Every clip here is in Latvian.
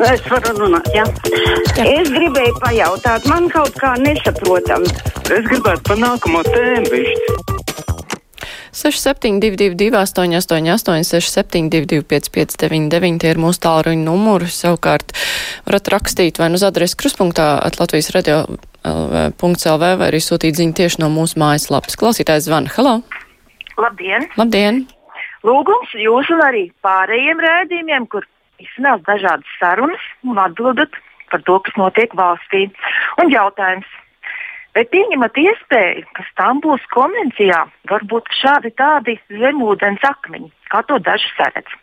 Es varu runāt, jā. Es gribēju pajautāt, man kaut kā nesaprotam. Es gribētu par nākamo tēmu višķi. 6722, 888, 672, 559, tie ir mūsu tālruņa numuri. Savukārt varat rakstīt vai nu uz adresi kruspunktā at Latvijas radio LV vai arī sūtīt ziņu tieši no mūsu mājaslapas. Klausītājs zvana. Halo! Labdien! Labdien! Lūgums jūs un arī pārējiem rēdījumiem, kur izsnās dažādas sarunas un atbildat par to, kas notiek valstī. Un jautājums. Vai pieņemat iespēju, ka Stambulas konvencijā var būt šādi tādi zemūdens akmeņi, kā to daži saredz?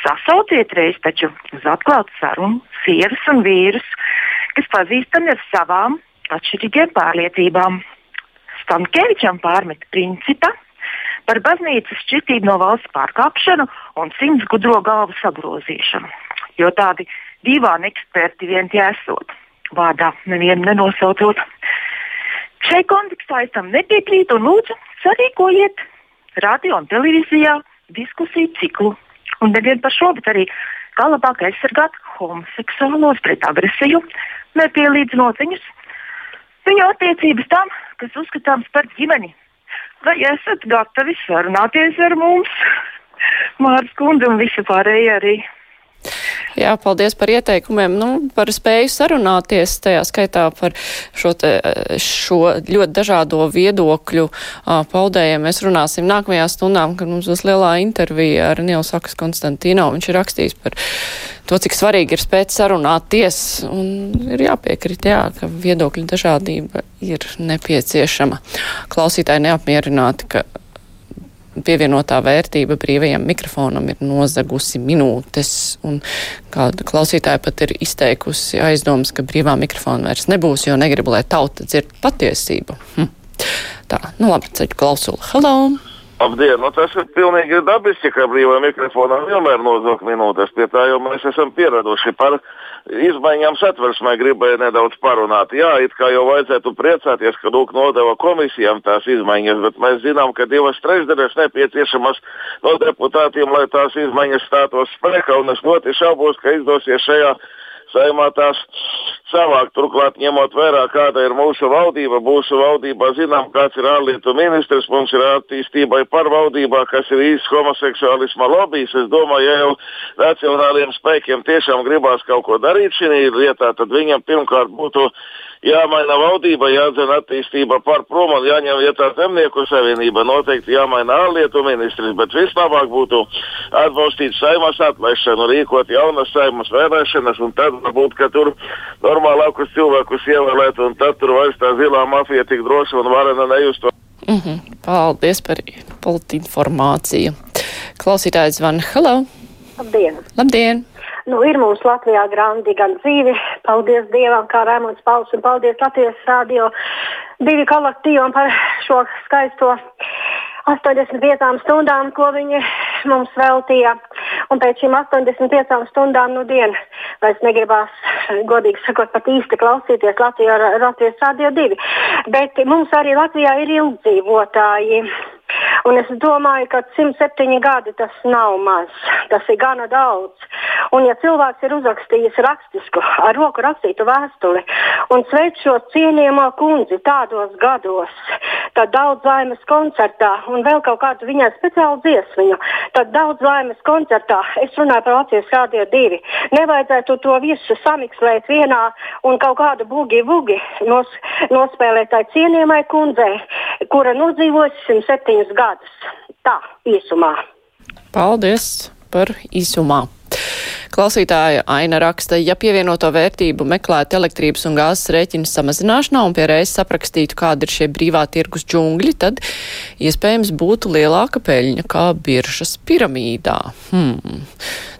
Sasauciet reiz taču uz atklātu sarunu sievas un vīrus, kas pazīstami ar savām atšķirīgām pārliecībām. Stankēvičam pārmet principa par baznīcas šķitību no valsts pārkāpšanu un simts gudro galvu sagrozīšanu. Jo tādi divāni eksperti vien tie esot, vārdā nevienu nenosaucot. Šai kontekstā es tam nepiekrītu un lūdzu sarīkojiet radio un televīzijā diskusiju ciklu. Un nevien par šo, bet arī kā labāk aizsargāt homoseksuālos pret agresiju, nepielīdzinot viņus viņu attiecības tam, kas uzskatāms par ģimeni vai esat gatavi sarunāties ar mums, Mārcis Kundze un visi pārējie arī. Jā, paldies par ieteikumiem. Nu, par spēju sarunāties, tajā skaitā par šo, te, šo ļoti dažādo viedokļu paudējiem. Mēs runāsim nākamajā stundām, kad mums būs lielā intervija ar Nielu Sakas Konstantino. Viņš ir rakstījis par to, cik svarīgi ir spēt sarunāties. Un ir jāpiekrīt, jā, ka viedokļu dažādība ir nepieciešama. Klausītāji neapmierināti, ka pievienotā vērtība brīvajam mikrofonam ir nozagusi minūtes, un kāda klausītāja pat ir izteikusi aizdomas, ka brīvā mikrofona vairs nebūs, jo negrib, lai tauta dzird patiesību. Hm. Tā, nu labi, ceļu klausulu. Hello! Labdien! Nu, tas ir pilnīgi dabiski, ka brīvā mikrofonā vienmēr nozog minūtes. Pie tā jau mēs esam pieraduši par izmaiņām satversmē gribēju nedaudz parunāt. Jā, it kā jau vajadzētu priecāties, ka Lūk nodeva komisijām tās izmaiņas, bet mēs zinām, ka divas trešdaļas nepieciešamas no deputātiem, lai tās izmaiņas stātos spēkā, un es ļoti šaubos, ka izdosies šajā saimā tās savākt. Turklāt, ņemot vērā, kāda ir mūsu valdība, mūsu valdībā zinām, kāds ir ārlietu ministrs, mums ir attīstībai pārvaldībā, kas ir īsts homoseksuālisma lobbyis. Es domāju, ja jau nacionāliem spēkiem tiešām gribās kaut ko darīt šī lietā, tad viņam pirmkārt būtu jāmaina valdība, jādzen attīstība par prom un jāņem vietā zemnieku savienība. Noteikti jāmaina ārlietu ministrs, bet vislabāk būtu atbalstīt saimas atlaišanu, rīkot jaunas saimas vēlēšanas un tad varbūt, ka tur normālākus cilvēkus ievēlēt un tad tur vairs tā zilā mafija tik droša un varena nejusto. Mm -hmm. Paldies par politinformāciju. Klausītājs zvan, hello! Labdien! Labdien! Nu, ir mums Latvijā grandi gan dzīvi, paldies Dievam, kā Raimunds Pauls, un paldies Latvijas rādio divi kolektīvam par šo skaisto 85 stundām, ko viņi mums veltīja. Un pēc šīm 85 stundām, nu, dienu, vairs negribās, godīgi sakot, pat īsti klausīties Latvijā, Latvijas Rādio 2. Bet mums arī Latvijā ir ilgdzīvotāji. Un es domāju, ka 107 gadi tas nav maz. Tas ir gana daudz. Un, ja cilvēks ir uzrakstījis rakstisku, ar roku rakstītu vēstuli un sveic šo cienījamo kundzi tādos gados, tad daudz laimes koncertā un vēl kaut kādu viņai speciālu dziesmiņu, tad daudz laimes koncertā, es runāju par Latvijas Rādio 2, nevajadzētu to visu samikslēt vienā un kaut kādu bugi bugi nos, nospēlēt tai cienījamai kundzei, kura nodzīvojusi 107 septiņus gadus. Tā īsumā. Paldies par īsumā. Klausītāja Aina raksta, ja pievienoto vērtību meklētu elektrības un gāzes rēķinu samazināšanā un pie reizes aprakstītu, kāda ir šie brīvā tirgus džungļi, tad iespējams būtu lielāka peļņa kā biržas piramīdā. Hmm.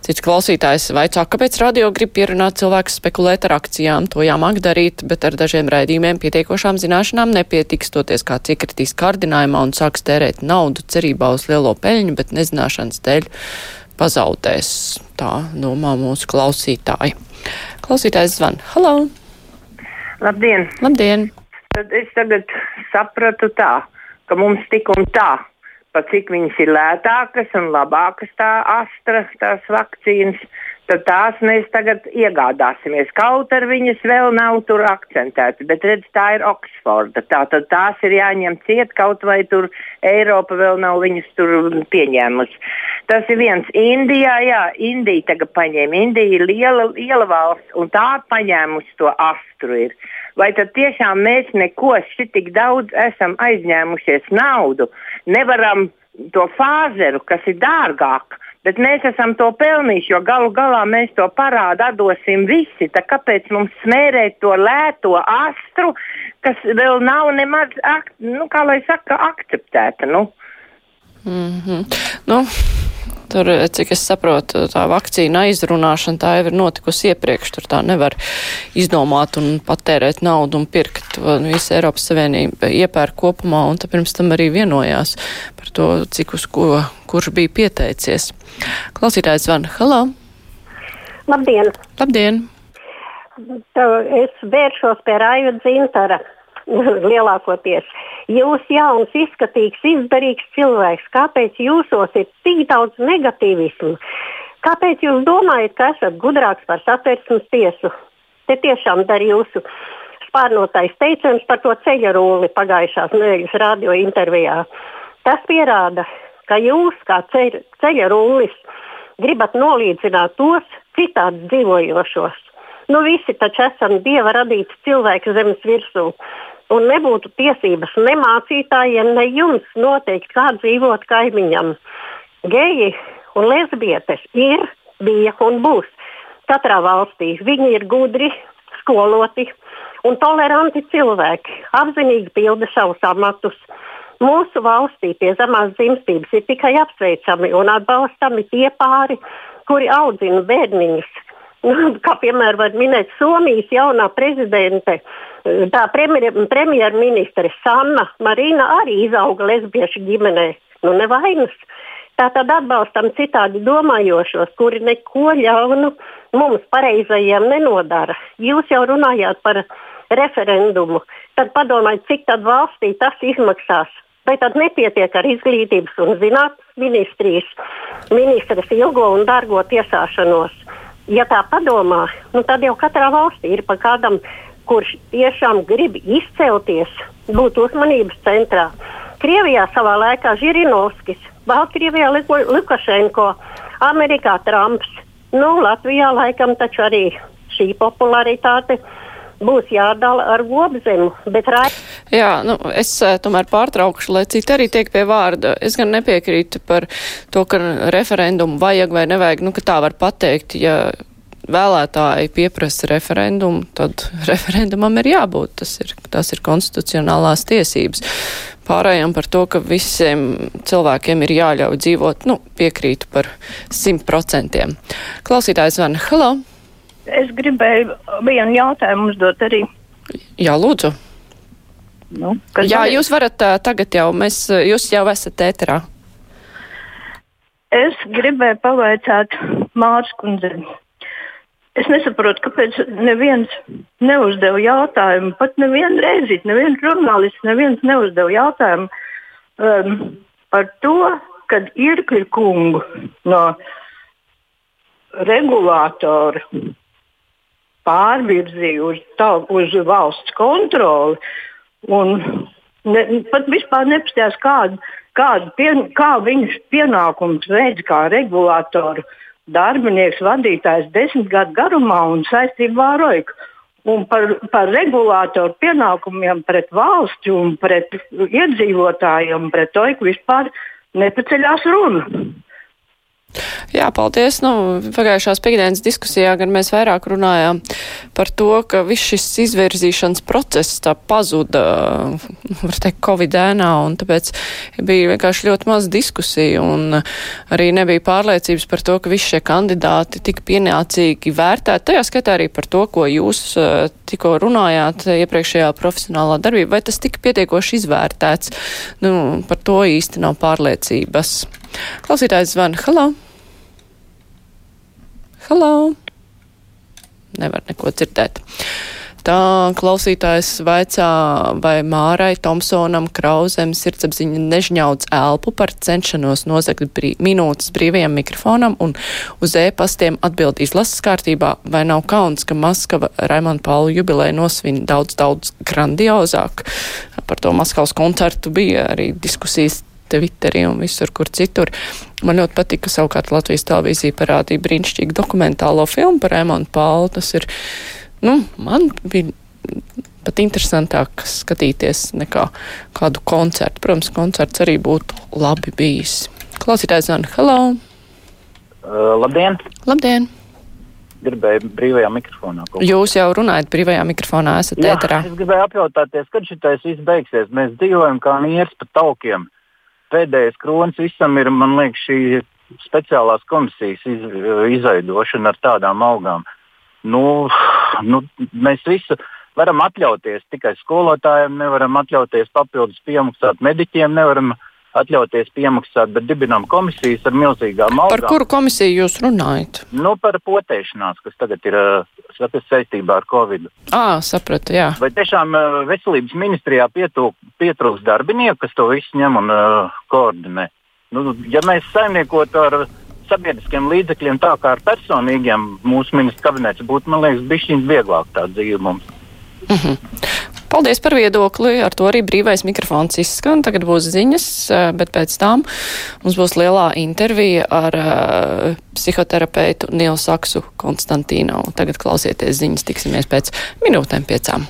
Cits klausītājs vaicā, kāpēc radio grib pierunāt cilvēkus spekulēt ar akcijām. To jāmāk darīt, bet ar dažiem raidījumiem pietiekošām zināšanām nepietiks, toties kāds iekritīs kārdinājumā un sāks tērēt naudu cerībā uz lielo peļņu, bet nezināšanas dēļ pazaudēs. Tā domā mūsu klausītāji. Klausītājs zvan. Halo! Labdien! Labdien! Tad es tagad sapratu tā, ka mums tik un tā, pa cik viņas ir lētākas un labākas tā astra, tās vakcīnas, tad tās mēs tagad iegādāsimies. Kaut ar viņas vēl nav tur akcentēti, bet redz, tā ir Oksforda. Tātad tās ir jāņem ciet, kaut vai tur Eiropa vēl nav viņas tur pieņēmusi. Tas ir viens. Indijā, jā, Indija tagad paņēma. Indija ir liela, liela valsts, un tā paņēmusi to astru. Ir. Vai tad tiešām mēs neko šitik daudz esam aizņēmušies naudu? Nevaram to fāzeru, kas ir dārgāk, Bet mēs esam to pelnījuši, jo galu galā mēs to parādu atdosim visi. Kāpēc mums smērēt to lēto astru, kas vēl nav nemaz, ak, nu, kā lai saka, akceptēta? Nu? Mm -hmm. nu, Tur, cik es saprotu, tā vakcīna aizrunāšana tā jau ir notikusi iepriekš. Tur tā nevar izdomāt un patērēt naudu un pirkt. Visa Eiropas Savienība iepērk kopumā un pirms tam arī vienojās par to, cik uz ko, kurš bija pieteicies. Klausītājs Van, halā! Labdien! Labdien! Es vēršos pie Raiva Dzintara lielākoties. Jūs jauns, izskatīgs, izdarīgs cilvēks, kāpēc jūsos ir tik daudz negatīvismu? Kāpēc jūs domājat, ka esat gudrāks par satversmes tiesu? Te tiešām dar jūsu spārnotais teiciens par to ceļa rūli pagājušās nedēļas radio intervijā. Tas pierāda, ka jūs kā ceļa, ceļa rūlis gribat nolīdzināt tos citādi dzīvojošos. Nu, visi taču esam dieva radīti cilvēki zemes virsū un nebūtu tiesības ne mācītājiem, ne jums noteikt, kā dzīvot kaimiņam. Geji un lesbietes ir, bija un būs katrā valstī. Viņi ir gudri, skoloti un toleranti cilvēki, apzinīgi pilda savus amatus. Mūsu valstī pie zemās dzimstības ir tikai apsveicami un atbalstami tie pāri, kuri audzina bērniņus. Kā piemēram, var minēt Somijas jaunā prezidente tā premjerministre Sanna Marina arī izauga lesbiešu ģimenē. Nu, nevainas. Tātad atbalstam citādi domājošos, kuri neko ļaunu mums pareizajiem nenodara. Jūs jau runājāt par referendumu. Tad padomājiet, cik tad valstī tas izmaksās. Vai tad nepietiek ar izglītības un zinātnes ministrijas ministras ilgo un dārgo tiesāšanos? Ja tā padomā, nu tad jau katrā valstī ir pa kādam kurš tiešām grib izcelties, būt uzmanības centrā. Krievijā savā laikā Žirinovskis, Baltkrievijā Lukašenko, Amerikā Trumps. Nu, Latvijā laikam taču arī šī popularitāte būs jādala ar gobzemu. Rā... Jā, nu, es uh, tomēr pārtraukšu, lai citi arī tiek pie vārda. Es gan nepiekrītu par to, ka referendumu vajag vai nevajag, nu, ka tā var pateikt, ja vēlētāji pieprasa referendumu, tad referendumam ir jābūt. Tas ir, tas ir konstitucionālās tiesības. Pārējām par to, ka visiem cilvēkiem ir jāļauj dzīvot, nu, piekrītu par simt procentiem. Klausītājs Vana, halo! Es gribēju vienu jautājumu uzdot arī. Jā, lūdzu. Nu, Jā, jūs varat uh, tagad jau, mēs, jūs jau esat ēterā. Es gribēju pavaicāt Mārs kundzei. Es nesaprotu, kāpēc neviens neuzdeva jautājumu. Pat nevienu reizi, neviens žurnālists, neviens neuzdeva jautājumu um, par to, kad Irkļa kungu no regulātora pārvirzīja uz, tā, uz valsts kontroli. Un ne, pat vispār nepastījās, kādu, kādu pien, kā viņš pienākumus veids kā regulātoru darbinieks, vadītājs desmit gadu garumā un saistībā ar Roiku. Un par, par regulātoru pienākumiem pret valsti un pret iedzīvotājiem, pret Roiku vispār nepaceļās runa. Jā, paldies. Nu, pagājušās piekdienas diskusijā gan mēs vairāk runājām par to, ka viss šis izvirzīšanas process tā pazuda, var teikt, Covid ēnā, un tāpēc bija vienkārši ļoti maz diskusiju, un arī nebija pārliecības par to, ka visi šie kandidāti tik pienācīgi vērtēti. Tajā skatā arī par to, ko jūs eh, tikko runājāt iepriekšējā profesionālā darbība, vai tas tika pietiekoši izvērtēts. Nu, par to īsti nav pārliecības. Klausītājs zvana. Halo! Halo! Nevar neko dzirdēt. Tā klausītājs vaicā, vai Mārai Tomsonam Krauzem sirdsapziņa nežņauc elpu par cenšanos nozagt brī, minūtes brīvajam mikrofonam un uz e-pastiem atbild izlases kārtībā, vai nav kauns, ka Maskava Raimond Paulu jubilē nosvin daudz, daudz grandiozāk. Par to Maskavas koncertu bija arī diskusijas Twitterī un visur, kur citur. Man ļoti patika, ka savukārt Latvijas televīzija parādīja brīnišķīgu dokumentālo filmu par Raimonu Paulu. Tas ir nu, man bija pat interesantāk skatīties nekā kādu koncertu. Protams, koncerts arī būtu labi bijis. Klausītājs Zana, hello! Uh, labdien! Labdien! Gribēju brīvajā mikrofonā. Kaut. Jūs jau runājat brīvajā mikrofonā, esat Jā, ēterā. Es gribēju apjautāties, kad šitais viss beigsies. Mēs dzīvojam kā nieris pa taukiem. Pēdējais kronis visam ir, man liekas, šī speciālās komisijas iz, izveidošana ar tādām algām. Nu, nu, mēs visu varam atļauties, tikai skolotājiem nevaram atļauties papildus piemaksāt, mediķiem nevaram atļauties piemaksāt, bet dibinām komisijas ar milzīgām algām. Par kuru komisiju jūs runājat? Nu, par potēšanās, kas tagad ir uh, saistībā ar Covid. Ā, sapratu, jā. Vai tiešām uh, veselības ministrijā pietrūks darbinieku, kas to visu ņem un uh, koordinē? Nu, ja mēs saimniekotu ar sabiedriskiem līdzekļiem tā kā ar personīgiem, mūsu ministra kabinets būtu, man liekas, bišķiņ vieglāk tā dzīve mums. Mm -hmm. Paldies par viedokli. Ar to arī brīvais mikrofons izskan. Tagad būs ziņas, bet pēc tam mums būs lielā intervija ar uh, psihoterapeitu Nielu Saksu Konstantīnu. Tagad klausieties ziņas, tiksimies pēc minūtēm piecām.